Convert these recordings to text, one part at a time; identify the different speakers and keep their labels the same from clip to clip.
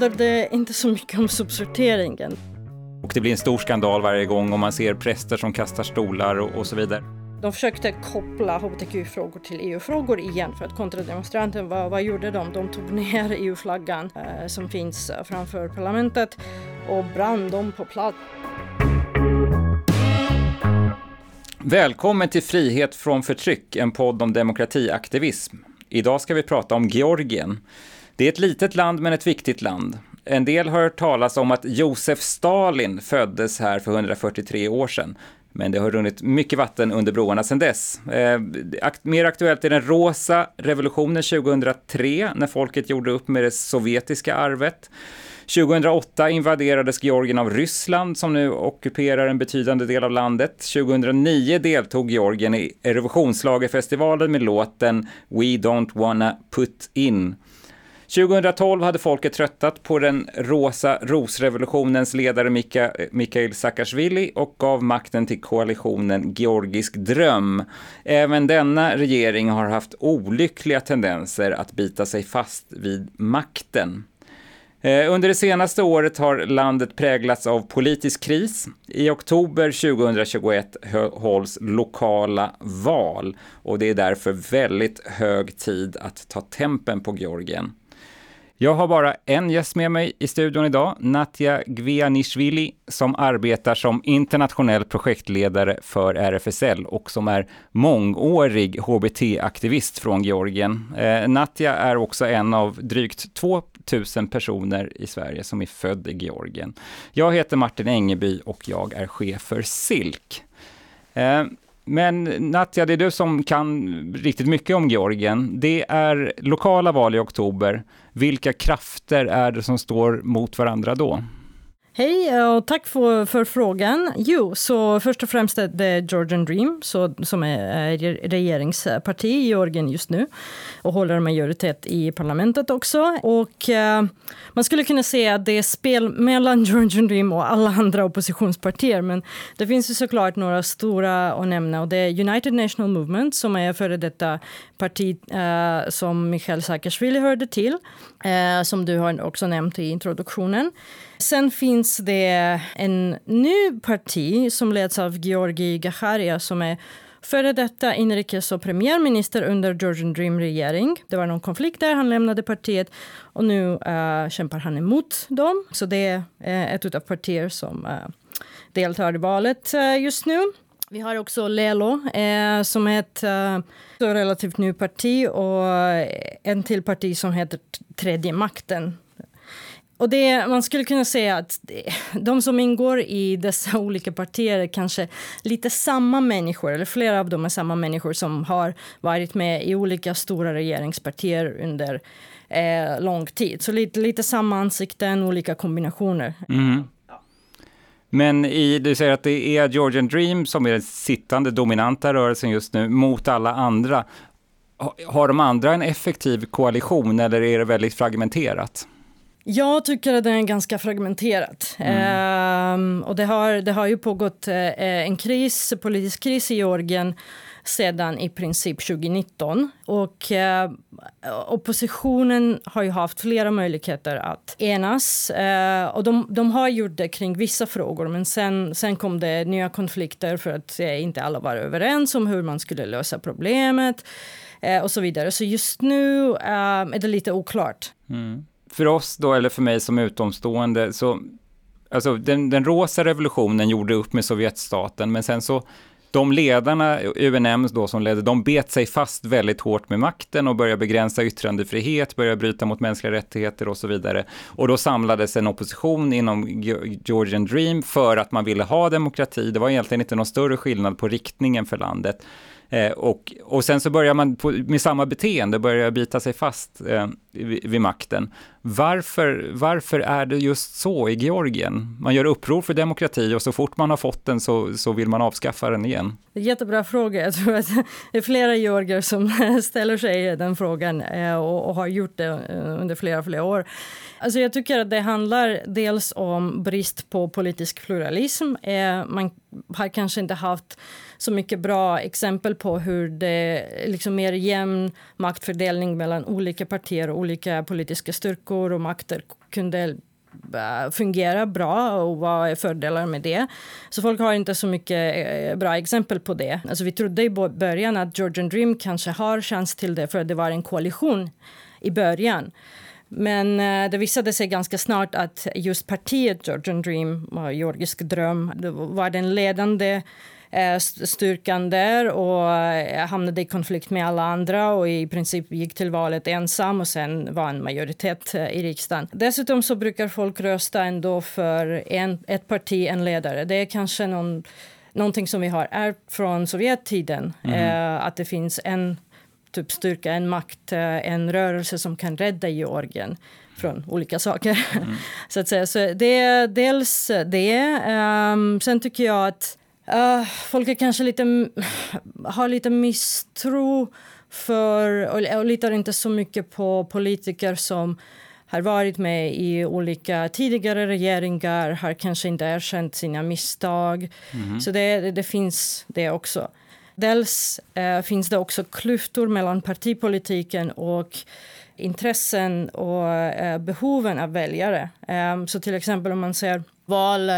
Speaker 1: handlar det inte så mycket om subsorteringen.
Speaker 2: Och det blir en stor skandal varje gång och man ser präster som kastar stolar och, och så vidare.
Speaker 1: De försökte koppla hbtq-frågor till EU-frågor igen för att kontrademonstranten, vad, vad gjorde de? De tog ner EU-flaggan eh, som finns framför parlamentet och brann dem på plats.
Speaker 2: Välkommen till Frihet från förtryck, en podd om demokratiaktivism. Idag ska vi prata om Georgien. Det är ett litet land men ett viktigt land. En del har hört talas om att Josef Stalin föddes här för 143 år sedan. Men det har runnit mycket vatten under broarna sedan dess. Eh, mer aktuellt är den rosa revolutionen 2003, när folket gjorde upp med det sovjetiska arvet. 2008 invaderades Georgien av Ryssland som nu ockuperar en betydande del av landet. 2009 deltog Georgien i Eurovisionsschlagerfestivalen med låten We Don't Wanna Put In. 2012 hade folket tröttat på den rosa rosrevolutionens ledare Mika, Mikhail Saakashvili och gav makten till koalitionen Georgisk dröm. Även denna regering har haft olyckliga tendenser att bita sig fast vid makten. Eh, under det senaste året har landet präglats av politisk kris. I oktober 2021 hålls lokala val och det är därför väldigt hög tid att ta tempen på Georgien. Jag har bara en gäst med mig i studion idag, Natja Gvianishvili, som arbetar som internationell projektledare för RFSL och som är mångårig HBT-aktivist från Georgien. Eh, Natja är också en av drygt 2000 personer i Sverige som är född i Georgien. Jag heter Martin Engeby och jag är chef för SILK. Eh, men Natja, det är du som kan riktigt mycket om Georgien. Det är lokala val i oktober. Vilka krafter är det som står mot varandra då?
Speaker 1: Hej eh, och tack för, för frågan. Jo, så först och främst är det Georgian Dream så, som är regeringsparti i Georgien just nu och håller majoritet i parlamentet också. Och eh, man skulle kunna säga att det är spel mellan Georgian Dream och alla andra oppositionspartier men det finns ju såklart några stora att nämna och det är United National Movement som är före detta parti eh, som Mikhail Saakashvili hörde till, eh, som du har också nämnt i introduktionen. Sen finns det en ny parti som leds av Georgi Gacharia som är före detta inrikes och premiärminister under Georgian Dream-regering. Det var någon konflikt där, han lämnade partiet och nu uh, kämpar han emot dem. Så det är uh, ett av partier som uh, deltar i valet just nu. Vi har också Lelo som är ett relativt nytt parti och en till parti som heter Tredje makten och det, man skulle kunna säga att de som ingår i dessa olika partier är kanske lite samma människor, eller flera av dem är samma människor som har varit med i olika stora regeringspartier under eh, lång tid. Så lite, lite samma ansikten, olika kombinationer.
Speaker 2: Mm. Men i, du säger att det är Georgian Dream som är den sittande dominanta rörelsen just nu mot alla andra. Har de andra en effektiv koalition eller är det väldigt fragmenterat?
Speaker 1: Jag tycker att det är ganska fragmenterat. Mm. Ehm, och det har, det har ju pågått eh, en kris, politisk kris i Georgien sedan i princip 2019. Och eh, oppositionen har ju haft flera möjligheter att enas. Eh, och de, de, har gjort det kring vissa frågor men sen, sen kom det nya konflikter för att eh, inte alla var överens om hur man skulle lösa problemet eh, och så vidare. Så just nu eh, är det lite oklart.
Speaker 2: Mm för oss då, eller för mig som utomstående, så alltså den, den rosa revolutionen gjorde upp med Sovjetstaten, men sen så de ledarna, UNM då som ledde, de bet sig fast väldigt hårt med makten och började begränsa yttrandefrihet, började bryta mot mänskliga rättigheter och så vidare. Och då samlades en opposition inom Georgian Dream för att man ville ha demokrati. Det var egentligen inte någon större skillnad på riktningen för landet. Eh, och, och sen så börjar man på, med samma beteende, börjar bita sig fast eh, vid, vid, makten. Varför, varför är det just så i Georgien? Man gör uppror för demokrati och så fort man har fått den så, så vill man avskaffa den igen.
Speaker 1: Jättebra fråga. Jag tror att det är flera georgier som ställer sig den frågan eh, och, och har gjort det eh, under flera, flera år. Alltså jag tycker att det handlar dels om brist på politisk pluralism. Eh, man har kanske inte haft så mycket bra exempel på hur det liksom mer jämn maktfördelning mellan olika partier och olika politiska styrkor och makter kunde eh, fungerar bra och vad är fördelar med det. Så folk har inte så mycket eh, bra exempel på det. Alltså vi trodde i början att Georgian Dream kanske har chans till det för att det var en koalition i början. Men eh, det visade sig ganska snart att just partiet Georgian Dream, Georgisk dröm, var den ledande styrkan där och eh, hamnade i konflikt med alla andra och i princip gick till valet ensam och sen var en majoritet eh, i riksdagen. Dessutom så brukar folk rösta ändå för en, ett parti, en ledare. Det är kanske någon, någonting som vi har ärvt från Sovjettiden, mm. eh, att det finns en typ styrka, en makt, en rörelse som kan rädda Georgien från olika saker. Mm. så att säga. Så det är dels det. Um, sen tycker jag att Uh, folk är kanske lite, har lite misstro för, och, och litar inte så mycket på politiker som har varit med i olika tidigare regeringar, har kanske inte erkänt sina misstag. Mm. Så det, det, finns det också. Dels uh, finns det också klyftor mellan partipolitiken och intressen och uh, behoven av väljare. Um, så till exempel om man ser val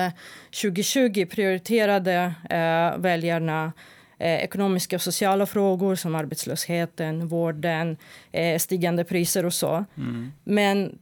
Speaker 1: 2020 eh, prioriterade eh, väljarna eh, ekonomiska och sociala frågor som arbetslösheten, vården, eh, stigande priser och så. Mm. Men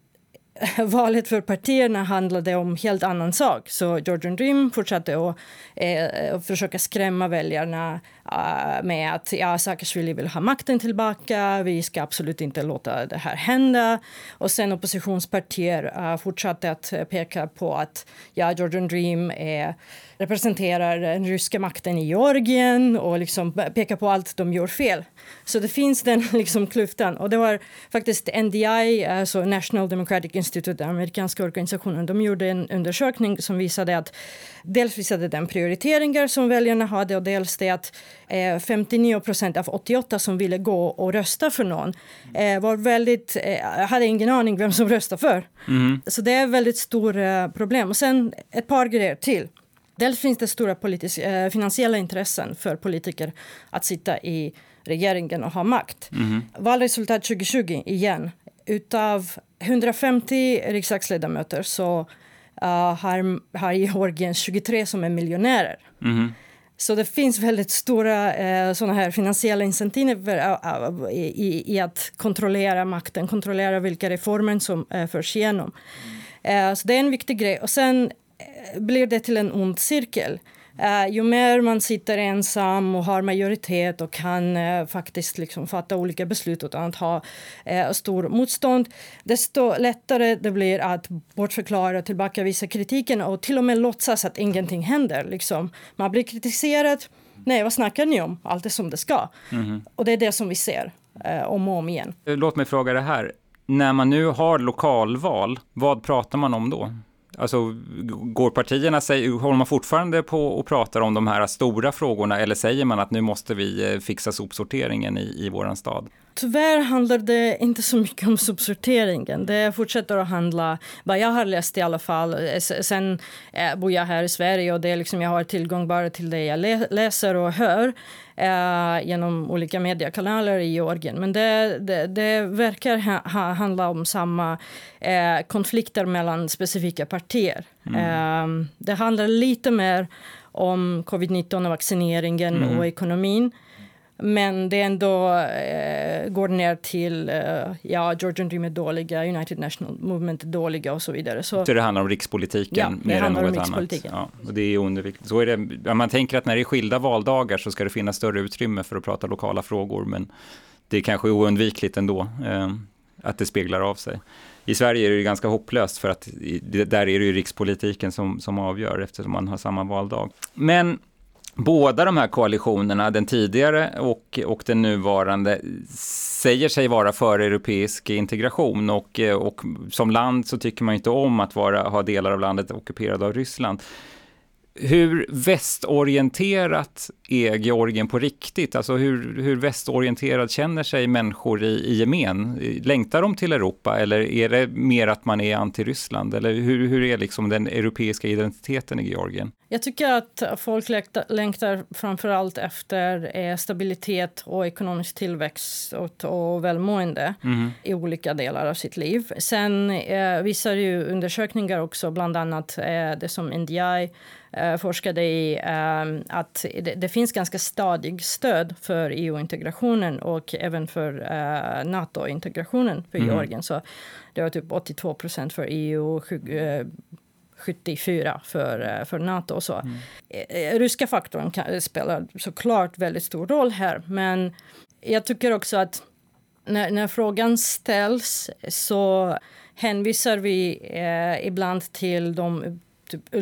Speaker 1: valet för partierna handlade om helt annan sak. Så Georgian Dream fortsatte att eh, försöka skrämma väljarna uh, med att ja, Saakashvili vill ha makten tillbaka, vi ska absolut inte låta det här hända. Och sen oppositionspartier uh, fortsatte att eh, peka på att ja, Georgian Dream är representerar den ryska makten i Georgien och liksom pekar på allt de gör fel. Så det finns den liksom klyftan. Och det var faktiskt NDI, alltså National Democratic Institute, den amerikanska organisationen, de gjorde en undersökning som visade att dels visade den prioriteringar som väljarna hade och dels det att eh, 59 procent av 88 som ville gå och rösta för någon eh, var väldigt, eh, hade ingen aning vem som röstade för. Mm. Så det är ett väldigt stort eh, problem. Och sen ett par grejer till. Dels finns det stora politisk, eh, finansiella intressen för politiker att sitta i regeringen och ha makt. Mm. Valresultat 2020, igen. Utav 150 riksdagsledamöter så uh, har, har Georgien 23 som är miljonärer. Mm. Så det finns väldigt stora eh, såna här finansiella incentiver uh, uh, i, i, att kontrollera makten, kontrollera vilka reformer som uh, förs igenom. Mm. så det är en viktig grej. Och sen blir det till en ond cirkel. Uh, ju mer man sitter ensam och har majoritet och kan uh, faktiskt liksom fatta olika beslut utan att ha uh, stor motstånd desto lättare det blir att bortförklara och tillbakavisa kritiken och till och med låtsas att ingenting händer. Liksom. Man blir kritiserad. Nej, vad snackar ni om? Allt är som det ska. Mm. Och det är det som vi ser om och om igen.
Speaker 2: Låt mig fråga det här. När man nu har lokalval, vad pratar man om då? Alltså, går partierna, håller man fortfarande på och pratar om de här stora frågorna eller säger man att nu måste vi eh, fixa sopsorteringen i, i våran stad?
Speaker 1: Tyvärr handlar det inte så mycket om sopsorteringen. Det fortsätter att handla, vad jag har läst i alla fall. Eh, sen eh, bor jag här i Sverige och det är liksom, jag har tillgång bara till det jag läser och hör eh, genom olika mediekanaler i Georgien. Men det, det, det verkar ha, handla om samma eh, konflikter mellan specifika partier. Mm. Eh, det handlar lite mer om covid-19 och vaccineringen mm. och ekonomin. Men det ändå eh, går ner till, eh, ja, Georgian Dream är dåliga, United National Movement är dåliga och så vidare.
Speaker 2: Så, så det handlar om rikspolitiken ja, mer än något annat? Ja, och det är underviktigt. Så är det, man tänker att när det är skilda valdagar så ska det finnas större utrymme för att prata lokala frågor, men det är kanske oundvikligt ändå eh, att det speglar av sig. I Sverige är det ganska hopplöst för att där är det ju rikspolitiken som, som avgör eftersom man har samma valdag. Men Båda de här koalitionerna, den tidigare och, och den nuvarande, säger sig vara för europeisk integration och, och som land så tycker man inte om att vara, ha delar av landet ockuperade av Ryssland. Hur västorienterat är Georgien på riktigt? Alltså hur, hur västorienterad känner sig människor i, i gemen? Längtar de till Europa eller är det mer att man är anti-Ryssland? Eller hur, hur är liksom den europeiska identiteten i Georgien?
Speaker 1: Jag tycker att folk längtar, framför allt efter eh, stabilitet och ekonomisk tillväxt och, och välmående mm. i olika delar av sitt liv. Sen eh, visar ju undersökningar också, bland annat eh, det som NDI forskade i, eh, att det, det, finns ganska stadig stöd för EU-integrationen och även för eh, NATO-integrationen för mm. Georgien. Så det var typ 82 procent för EU, 74 för, eh, för Nato. Och så. Mm. Eh, ryska faktorn kan, spelar såklart väldigt stor roll här. Men jag tycker också att när, när frågan ställs så hänvisar vi eh, ibland till de typ,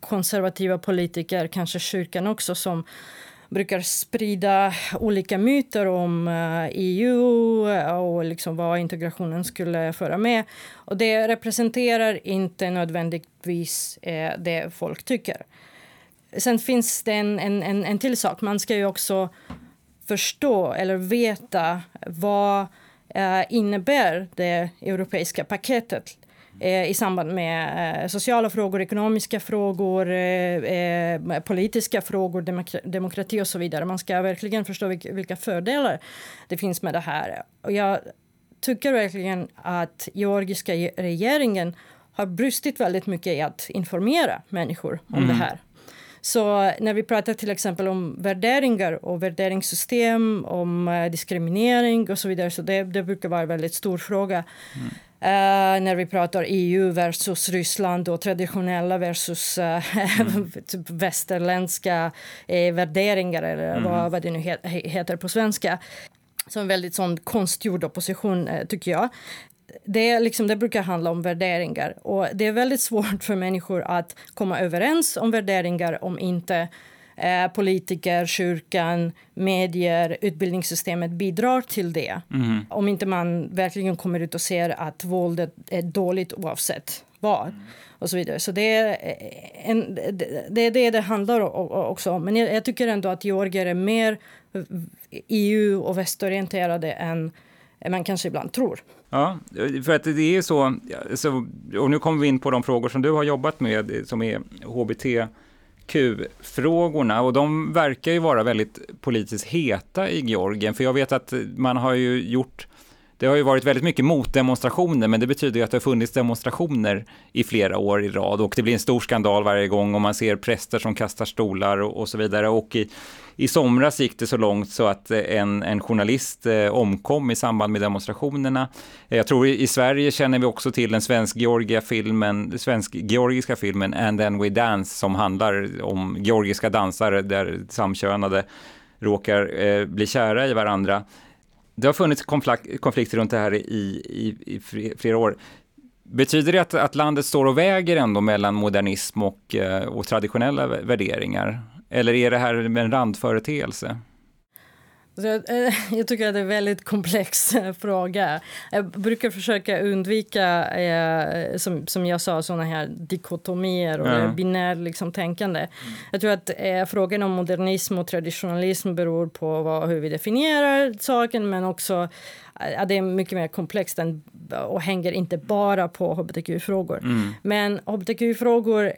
Speaker 1: konservativa politiker, kanske kyrkan också, som brukar sprida olika myter om eh, EU och liksom vad integrationen skulle föra med. Och det representerar inte nödvändigtvis eh, det folk tycker. Sen finns det en, en, en till sak. Man ska ju också förstå eller veta vad eh, innebär det europeiska paketet i samband med eh, sociala frågor, ekonomiska frågor, eh, politiska frågor, demokrati och så vidare. Man ska verkligen förstå vilka fördelar det finns med det här. Och jag tycker verkligen att georgiska regeringen har brustit väldigt mycket i att informera människor om mm. det här. Så när vi pratar till exempel om värderingar och värderingssystem, om diskriminering och så vidare, så det, det brukar vara en väldigt stor fråga. Mm. Uh, när vi pratar EU versus Ryssland och traditionella versus uh, mm. typ västerländska uh, värderingar eller mm. vad, vad det nu he heter på svenska. Så en väldigt sån konstgjord opposition tycker jag. Det, liksom, det brukar handla om värderingar och det är väldigt svårt för människor att komma överens om värderingar om inte eh, politiker, kyrkan, medier, utbildningssystemet bidrar till det. Mm. Om inte man verkligen kommer ut och ser att våldet är dåligt oavsett vad. Mm. Och så vidare. Så det är, en, det, är det det handlar också om. Men jag, jag tycker ändå att georgier är mer EU och västorienterade än man kanske ibland tror.
Speaker 2: Ja, för att det är så, och nu kommer vi in på de frågor som du har jobbat med, som är HBT Q-frågorna och de verkar ju vara väldigt politiskt heta i Georgien, för jag vet att man har ju gjort det har ju varit väldigt mycket motdemonstrationer, men det betyder ju att det har funnits demonstrationer i flera år i rad och det blir en stor skandal varje gång och man ser präster som kastar stolar och, och så vidare. Och i, i somras gick det så långt så att eh, en, en journalist eh, omkom i samband med demonstrationerna. Jag tror i, i Sverige känner vi också till den svensk-georgiska filmen, svensk filmen And then we dance som handlar om georgiska dansare där samkönade råkar eh, bli kära i varandra. Det har funnits konflikter runt det här i, i, i flera år. Betyder det att, att landet står och väger ändå mellan modernism och, eh, och traditionella värderingar? Eller är det här en randföreteelse?
Speaker 1: Jag, eh, jag tycker att det är en väldigt komplex eh, fråga. Jag brukar försöka undvika, eh, som, som jag sa, såna här dikotomier och ja. binärt liksom, tänkande. Mm. Jag tror att eh, frågan om modernism och traditionalism beror på vad, hur vi definierar saken men också Ja, det är mycket mer komplext än, och hänger inte bara på hbtq-frågor. Mm. Men hbtq-frågor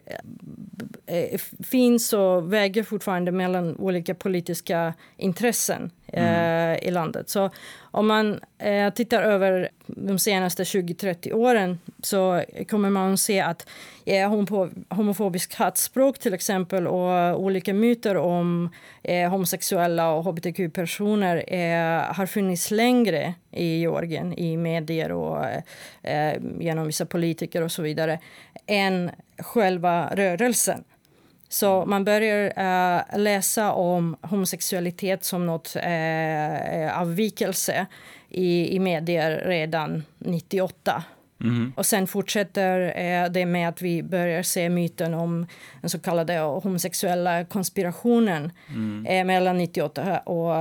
Speaker 1: eh, finns och väger fortfarande mellan olika politiska intressen mm. eh, i landet. Så om man eh, tittar över de senaste 20-30 åren så kommer man att se att eh, homofobisk hatspråk till exempel och olika myter om eh, homosexuella och hbtq-personer eh, har funnits längre i Georgien i medier och eh, genom vissa politiker och så vidare än själva rörelsen. Så man börjar uh, läsa om homosexualitet som något uh, avvikelse i, i medier redan 98. Mm. Och sen fortsätter uh, det med att vi börjar se myten om den så kallade homosexuella konspirationen mm. mellan 98 och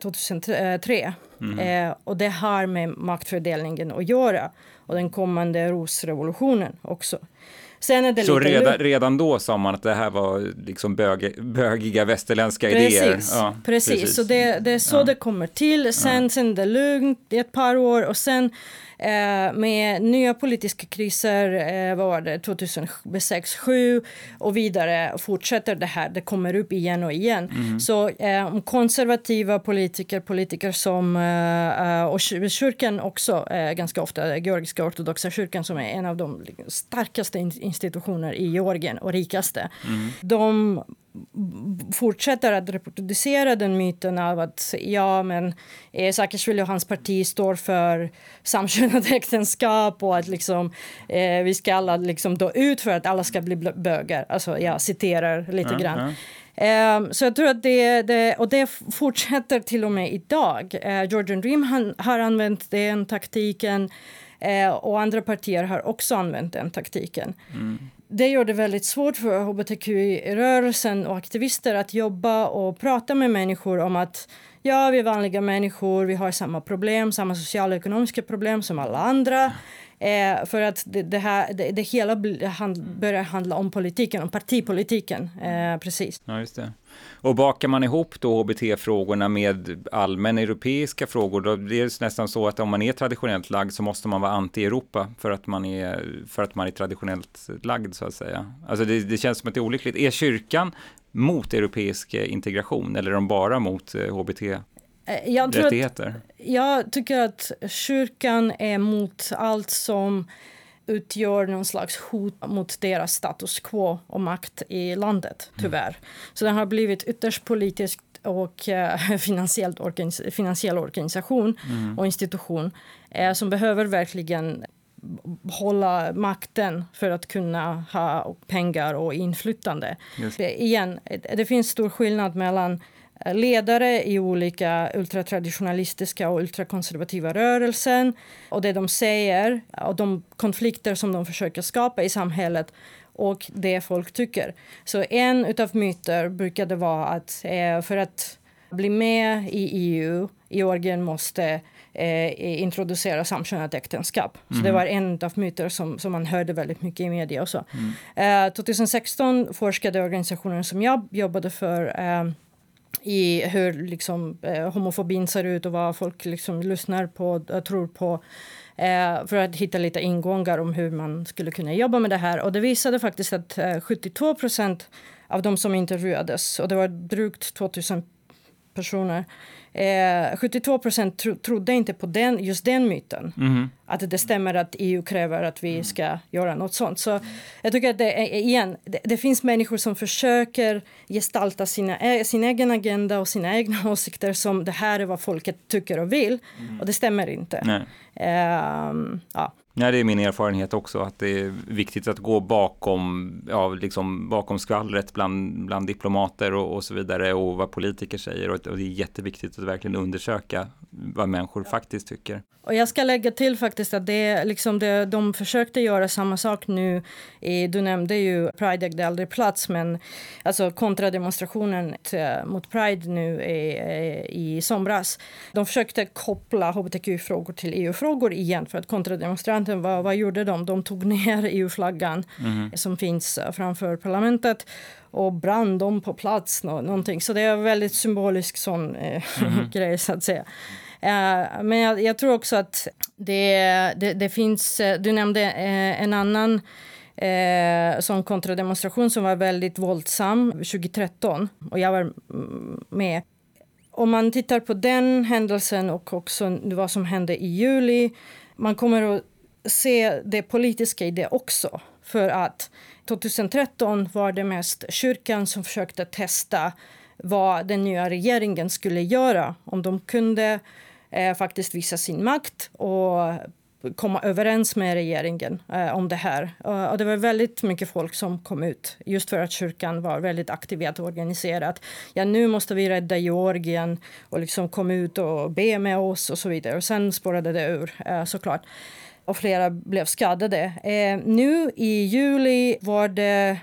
Speaker 1: 2003. Mm. och det har med maktfördelningen att göra och den kommande rosrevolutionen också. Sen är det
Speaker 2: Så
Speaker 1: lite
Speaker 2: redan, redan då sa man att det här var liksom bög, bögiga västerländska
Speaker 1: precis,
Speaker 2: idéer?
Speaker 1: Ja, precis, precis. så det, det är så ja. det kommer till. Sen, ja. sen är det lugnt i ett par år och sen Eh, med nya politiska kriser, eh, var det, 2006, 2007 och vidare fortsätter det här. Det kommer upp igen och igen. Mm. Så eh, konservativa politiker, politiker som, eh, och kyrkan också, eh, ganska ofta, georgiska ortodoxa kyrkan som är en av de starkaste institutioner i Georgien och rikaste. Mm. De fortsätter att reproducera den myten av att ja, men eh, Saakashvili och hans parti står för samkönade äktenskap och att liksom, eh, vi ska alla liksom dö ut för att alla ska bli bögar. Alltså, jag citerar lite mm, grann. Mm. Um, så jag tror att det, det, och det fortsätter till och med idag. Uh, Georgian Dream han, har använt den taktiken uh, och andra partier har också använt den taktiken. Mm det gör det väldigt svårt för hbtqi-rörelsen och aktivister att jobba och prata med människor om att ja, vi är vanliga människor, vi har samma problem, samma sociala och ekonomiska problem som alla andra. Eh, för att det, det här, det, det hela börjar handla om politiken, om partipolitiken. Eh, precis.
Speaker 2: Ja, just det. Och bakar man ihop då HBT-frågorna med allmänna europeiska frågor, då blir det nästan så att om man är traditionellt lagd så måste man vara anti-Europa för att man är, för att man är traditionellt lagd så att säga. Alltså det, det känns som att det är olyckligt. Är kyrkan mot europeisk integration eller är de bara mot HBT? Eh, eh, jag?
Speaker 1: Att, jag tycker att kyrkan är mot allt som utgör någon slags hot mot deras status quo och makt i landet, mm. tyvärr. Mm. Så den har blivit ytterst politiskt och finansiellt organis finansiell organisation mm. och institution uh, som behöver verkligen hålla makten för att kunna ha pengar och inflytande. Det, igen, det finns stor skillnad mellan ledare i olika ultratraditionalistiska och ultrakonservativa rörelsen och det de säger och de konflikter som de försöker skapa i samhället och det folk tycker. Så en av myter brukade vara att eh, för att bli med i EU, Georgien måste eh, introducera samkönat äktenskap. Mm. Så det mhm. var en av myter som, som man hörde väldigt mycket i media. Och så. Mm. Eh, 2016 forskade organisationen som jag jobbade för eh, i hur liksom, eh, homofobin ser ut och vad folk liksom lyssnar på och tror på eh, för att hitta lite ingångar om hur man skulle kunna jobba med det här. Och det visade faktiskt att eh, 72 procent av de som intervjuades, och det var drygt 2000 personer, Eh, 72 procent tro, trodde inte på den, just den myten. Mm. Att det stämmer att EU kräver att vi ska göra något sånt. Så jag tycker att det, igen, det, det finns människor som försöker gestalta sina, sin egen agenda och sina egna åsikter som det här är vad folket tycker och vill. Mm. Och det stämmer inte. Eh,
Speaker 2: ja. Ja, det är min erfarenhet också, att det är viktigt att gå bakom, ja, liksom bakom skvallret bland, bland diplomater och, och så vidare och vad politiker säger. Och, och, det är jätteviktigt att verkligen undersöka vad människor faktiskt tycker.
Speaker 1: Och jag ska lägga till faktiskt att det, liksom det, de försökte göra samma sak nu. I, du nämnde ju Pride ägde aldrig plats, men alltså kontrademonstrationen mot Pride nu i, i somras. De försökte koppla hbtq-frågor till EU-frågor igen för att kontrademonstranten, vad, vad gjorde de? De tog ner EU-flaggan mm. som finns framför parlamentet och brann dem på plats. någonting. Så det är en väldigt symbolisk sån eh, mm. grej så att säga. Uh, men jag, jag, tror också att det, det, det finns, eh, du nämnde en annan eh, sån kontrademonstration som var väldigt våldsam 2013 och jag var mm, med. Om man tittar på den händelsen och också vad som hände i juli, man kommer att se det politiska i det också. För att 2013 var det mest kyrkan som försökte testa vad den nya regeringen skulle göra. Om de kunde eh, faktiskt visa sin makt och komma överens med regeringen eh, om det här. Eh, och det var väldigt mycket folk som kom ut just för att kyrkan var väldigt aktiv i att organisera att ja, nu måste vi rädda Georgien och liksom kom ut och be med oss och så vidare. Och sen spårade det ur eh, såklart och flera blev skadade. Eh, nu i juli var det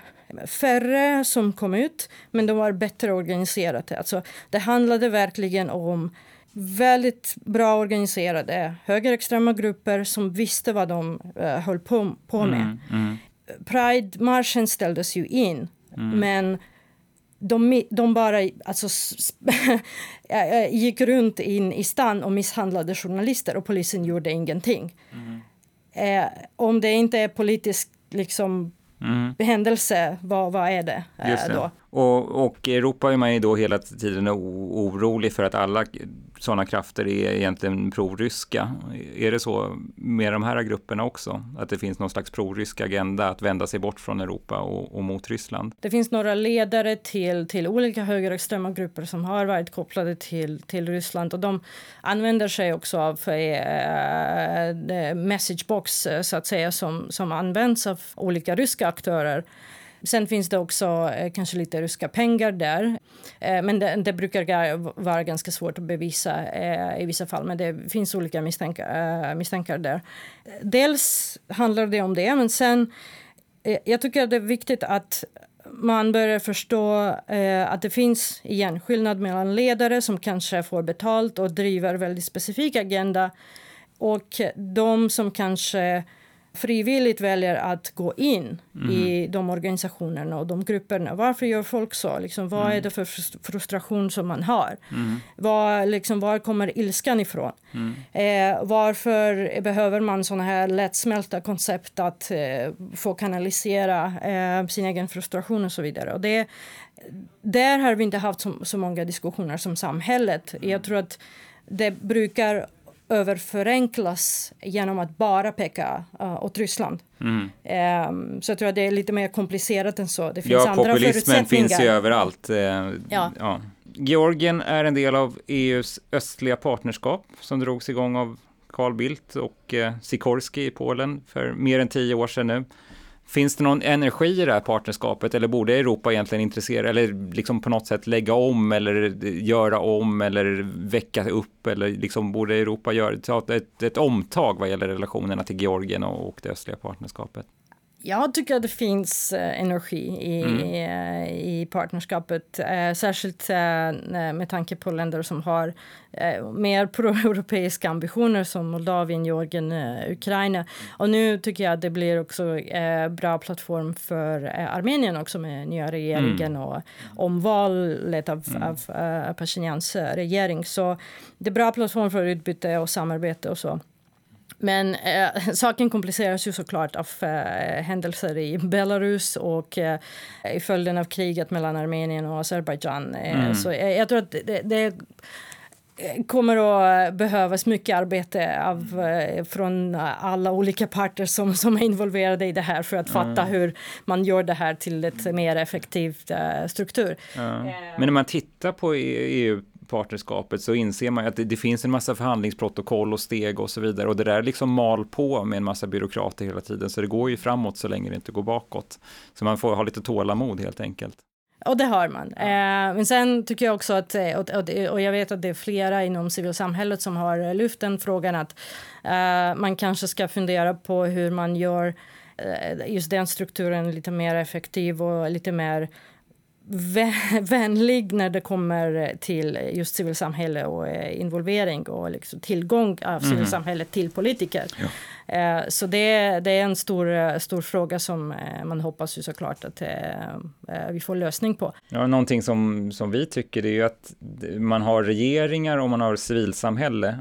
Speaker 1: färre som kom ut, men de var bättre organiserade. Alltså, det handlade verkligen om väldigt bra organiserade högerextrema grupper som visste vad de uh, höll på, på med. Mm, mm. Pride-marschen ställdes ju in, mm. men de, de bara alltså, gick runt in i stan och misshandlade journalister och polisen gjorde ingenting. Mm. Eh, om det inte är politisk liksom, mm. händelse, vad, vad är det, eh, då?
Speaker 2: Och, och Europa är man ju då hela tiden orolig för att alla sådana krafter är egentligen proryska. Är det så med de här grupperna också? Att det finns någon slags prorysk agenda att vända sig bort från Europa och, och mot Ryssland?
Speaker 1: Det finns några ledare till, till olika högerextrema grupper som har varit kopplade till, till Ryssland och de använder sig också av äh, messagebox så att säga som, som används av olika ryska aktörer Sen finns det också eh, kanske lite ryska pengar där. Eh, men det, det, brukar vara ganska svårt att bevisa eh, i vissa fall. Men det finns olika misstankar, eh, misstankar där. Dels handlar det om det, men sen... Eh, jag tycker att det är viktigt att man börjar förstå eh, att det finns igen skillnad mellan ledare som kanske får betalt och driver väldigt specifik agenda och de som kanske frivilligt väljer att gå in mm. i de organisationerna och de grupperna. Varför gör folk så? Liksom, vad mm. är det för frustration som man har? Mm. Var, liksom, var kommer ilskan ifrån? Mm. Eh, varför behöver man såna här lättsmälta koncept att eh, få kanalisera eh, sin egen frustration och så vidare? Och det, där har vi inte haft så, så många diskussioner som samhället. Jag mm. tror att det brukar överförenklas genom att bara peka uh, åt Ryssland. Mm. Um, så jag tror att det är lite mer komplicerat än så. Det finns
Speaker 2: ja, andra populismen finns ju överallt. Uh, ja. ja. Georgien är en del av EUs östliga partnerskap som drogs igång av Carl Bildt och uh, Sikorski i Polen för mer än tio år sedan nu. Finns det någon energi i det här partnerskapet eller borde Europa egentligen intressera eller liksom på något sätt lägga om eller göra om eller väcka upp eller liksom borde Europa göra ett, ett omtag vad gäller relationerna till Georgien och det östliga partnerskapet?
Speaker 1: Jag tycker att det finns eh, energi i, mm. i, i partnerskapet. Eh, särskilt eh, med tanke på länder som har eh, mer proeuropeiska ambitioner som Moldavien, Georgien, eh, Ukraina. Och nu tycker jag att det blir också eh, bra plattform för eh, Armenien också med nya regeringen mm. och omvalet av, mm. av Pasjinjans regering. Så det är bra plattform för utbyte och samarbete och så. Men eh, saken kompliceras ju såklart av eh, händelser i Belarus och eh, i följden av kriget mellan Armenien och Azerbajdzjan. Eh, mm. Så jag, jag, tror att det, det, kommer att behövas mycket arbete av, eh, från alla olika parter som, som är involverade i det här för att fatta mm. hur man gör det här till ett mer effektivt struktur. Ja.
Speaker 2: Men när man tittar på EU partnerskapet så inser man att det, det, finns en massa förhandlingsprotokoll och steg och så vidare och det där liksom mal på med en massa byråkrater hela tiden så det går ju framåt så länge det inte går bakåt. Så man får ha lite tålamod helt enkelt.
Speaker 1: Och det har man. Ja. Eh, men sen tycker jag också att, eh, och, och, och, jag vet att det är flera inom civilsamhället som har lyft den frågan att eh, man kanske ska fundera på hur man gör eh, just den strukturen lite mer effektiv och lite mer vänlig när det kommer till just civilsamhälle och eh, involvering och liksom tillgång av mm. civilsamhället till politiker. Ja. Eh, så det, det, är en stor, eh, stor fråga som eh, man hoppas ju såklart att vi får lösning på.
Speaker 2: Ja, någonting som, som vi tycker är ju att man har regeringar och man har civilsamhälle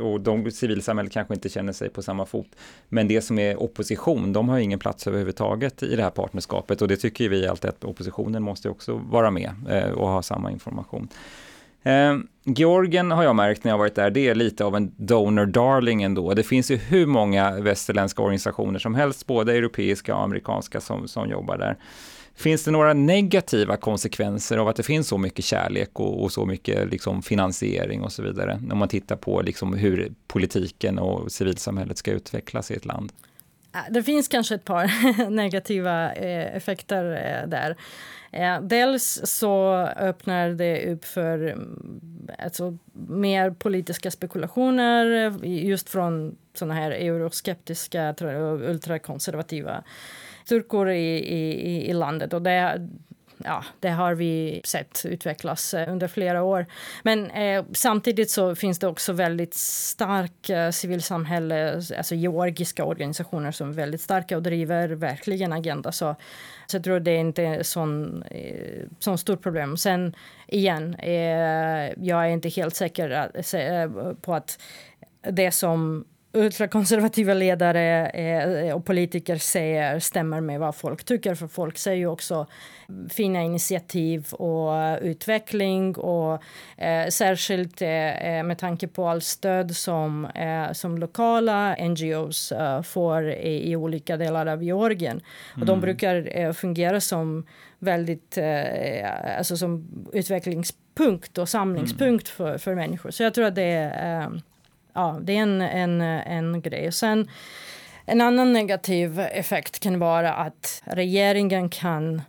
Speaker 2: och de civilsamhället kanske inte känner sig på samma fot. Men det som är opposition, de har ingen plats överhuvudtaget i det här partnerskapet och det tycker vi alltid att oppositionen måste också vara med och ha samma information. Eh, Georgien har jag märkt när jag varit där, det är lite av en donor darling ändå. Det finns ju hur många västerländska organisationer som helst, både europeiska och amerikanska, som, som jobbar där. Finns det några negativa konsekvenser av att det finns så mycket kärlek och, och så mycket liksom, finansiering och så vidare? När man tittar på liksom, hur politiken och civilsamhället ska utvecklas i ett land.
Speaker 1: Ah, det finns kanske ett par negativa eh, effekter eh, där. Eh, dels så öppnar det upp för mm, alltså, mer politiska spekulationer just från såna här euroskeptiska och ultrakonservativa turkor i, i, i landet. Och det, ja, det har vi sett utvecklas eh, under flera år. Men eh, samtidigt så finns det också väldigt stark eh, civilsamhälle, alltså georgiska organisationer som är väldigt starka och driver verkligen agenda. Så, så jag tror det är inte är sån, eh, sån stort problem. Sen igen, eh, jag är inte helt säker eh, eh på att det som ultrakonservativa ledare eh, och politiker säger stämmer med vad folk tycker. För folk säger ju också fina initiativ och utveckling och eh, särskilt eh, med tanke på all stöd som, eh, som lokala NGOs eh, får i, i, olika delar av Georgien. Mm. Och de mm. brukar eh, fungera som väldigt, alltså som utvecklingspunkt och samlingspunkt mm. för, för människor. Så jag tror att det är ja, det är en, en, en grej. Sen, en annan negativ effekt kan vara att regeringen kan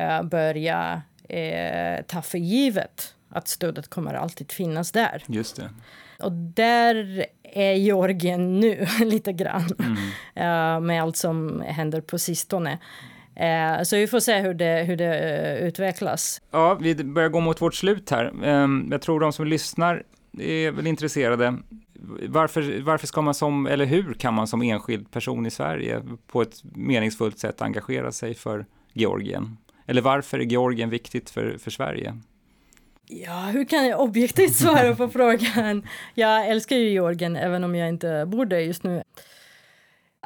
Speaker 1: uh, börja uh, ta för givet att stödet kommer alltid finnas där.
Speaker 2: Just det.
Speaker 1: Och där är Georgien nu lite grann mm. uh, med allt som händer på sistone. Uh, så vi får se hur det, hur det uh, utvecklas.
Speaker 2: Ja, vi börjar gå mot vårt slut här. Um, jag tror de som lyssnar är väl intresserade varför, varför ska man som, eller hur kan man som enskild person i Sverige på ett meningsfullt sätt engagera sig för Georgien? Eller varför är Georgien viktigt för, för Sverige?
Speaker 1: Ja, hur kan jag objektivt svara på frågan? Jag älskar ju Georgien även om jag inte bor där just nu.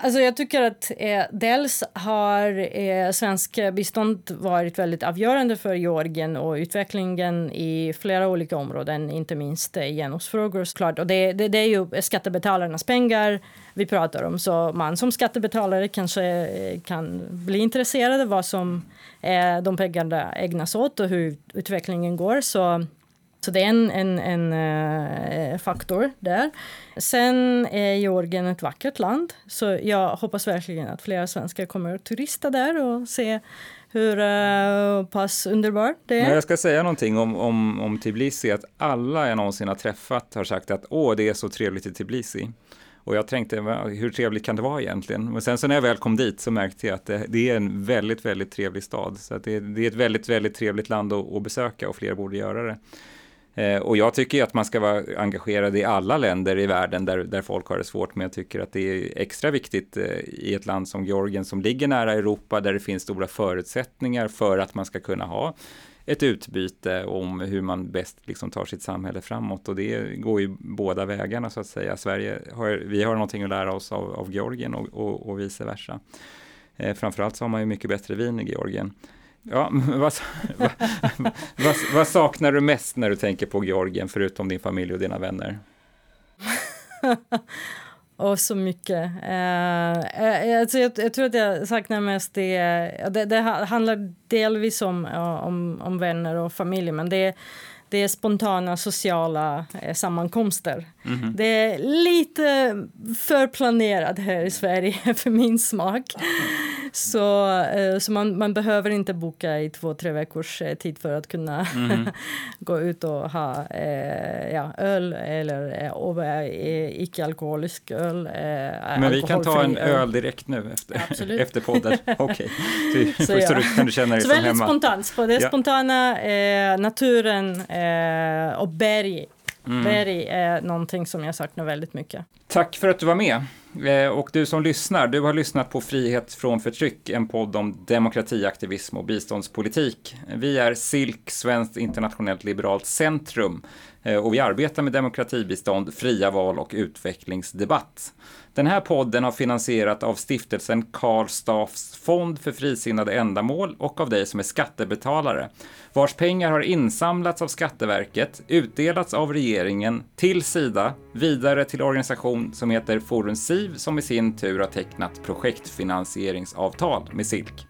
Speaker 1: Alltså jag tycker att eh, dels har eh, svensk bistånd varit väldigt avgörande för Georgien och utvecklingen i flera olika områden, inte minst eh, genusfrågor såklart. Och det, det, det, är ju skattebetalarnas pengar vi pratar om, så man som skattebetalare kanske eh, kan bli intresserad av vad som eh, de pengarna ägnas åt och hur utvecklingen går. Så så det är en, en, en uh, faktor där. Sen är Georgien ett vackert land, så jag hoppas verkligen att flera svenskar kommer att turista där och se hur uh, pass underbart det är.
Speaker 2: Men jag ska säga någonting om, om, om Tbilisi, att alla jag någonsin har träffat har sagt att åh, det är så trevligt i Tbilisi. Och jag tänkte, hur trevligt kan det vara egentligen? Men sen så när jag väl kom dit så märkte jag att det, det är en väldigt, väldigt trevlig stad. Så att det, det är ett väldigt, väldigt trevligt land att, att besöka och fler borde göra det. Eh, och jag tycker att man ska vara engagerad i alla länder i världen där, där folk har det svårt, men jag tycker att det är extra viktigt eh, i ett land som Georgien som ligger nära Europa, där det finns stora förutsättningar för att man ska kunna ha ett utbyte om hur man bäst liksom tar sitt samhälle framåt och det går ju båda vägarna så att säga. Sverige har, vi har någonting att lära oss av, av Georgien och, och, och vice versa. Eh, framförallt så har man ju mycket bättre vin i Georgien. Ja, vad, vad, vad, vad, saknar du mest när du tänker på Georgien, förutom din familj och dina vänner?
Speaker 1: och så mycket. Uh, alltså jag, jag, tror att jag saknar mest det, det, det handlar delvis om, om, om vänner och familj, men det det är spontana sociala eh, sammankomster. Mm -hmm. Det är lite för planerat här i Sverige för min smak. Så, eh, så man, man behöver inte boka i två, tre veckors eh, tid för att kunna mm gå ut och ha eh, ja, öl eller eh, icke-alkoholisk öl. Eh,
Speaker 2: Men vi kan ta en öl, öl direkt nu efter, efter podden. Okej, okay. så, så, ja. så kan du känna dig så som
Speaker 1: väldigt hemma. spontant. Det är ja. spontana, eh, naturen eh, och berg. Mm. Berg är någonting som jag saknar väldigt mycket.
Speaker 2: Tack för att du var med. Eh, och du som lyssnar, du har lyssnat på Frihet från förtryck, en podd om demokratiaktivism och biståndspolitik. Vi är SILK, Svenskt internationellt liberalt centrum, eh, och vi arbetar med demokratibistånd, fria val och utvecklingsdebatt. Den här podden har finansierat av stiftelsen Karl Staffs fond för frisinnade ändamål och av dig som är skattebetalare, vars pengar har insamlats av Skatteverket, utdelats av regeringen till Sida, vidare till organisation som heter Forum SIV som i sin tur har tecknat projektfinansieringsavtal med SILK.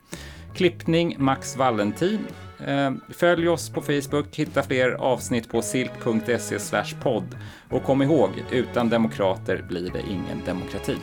Speaker 2: Klippning Max Valentin. Eh, följ oss på Facebook, hitta fler avsnitt på silk.se podd. Och kom ihåg, utan demokrater blir det ingen demokrati.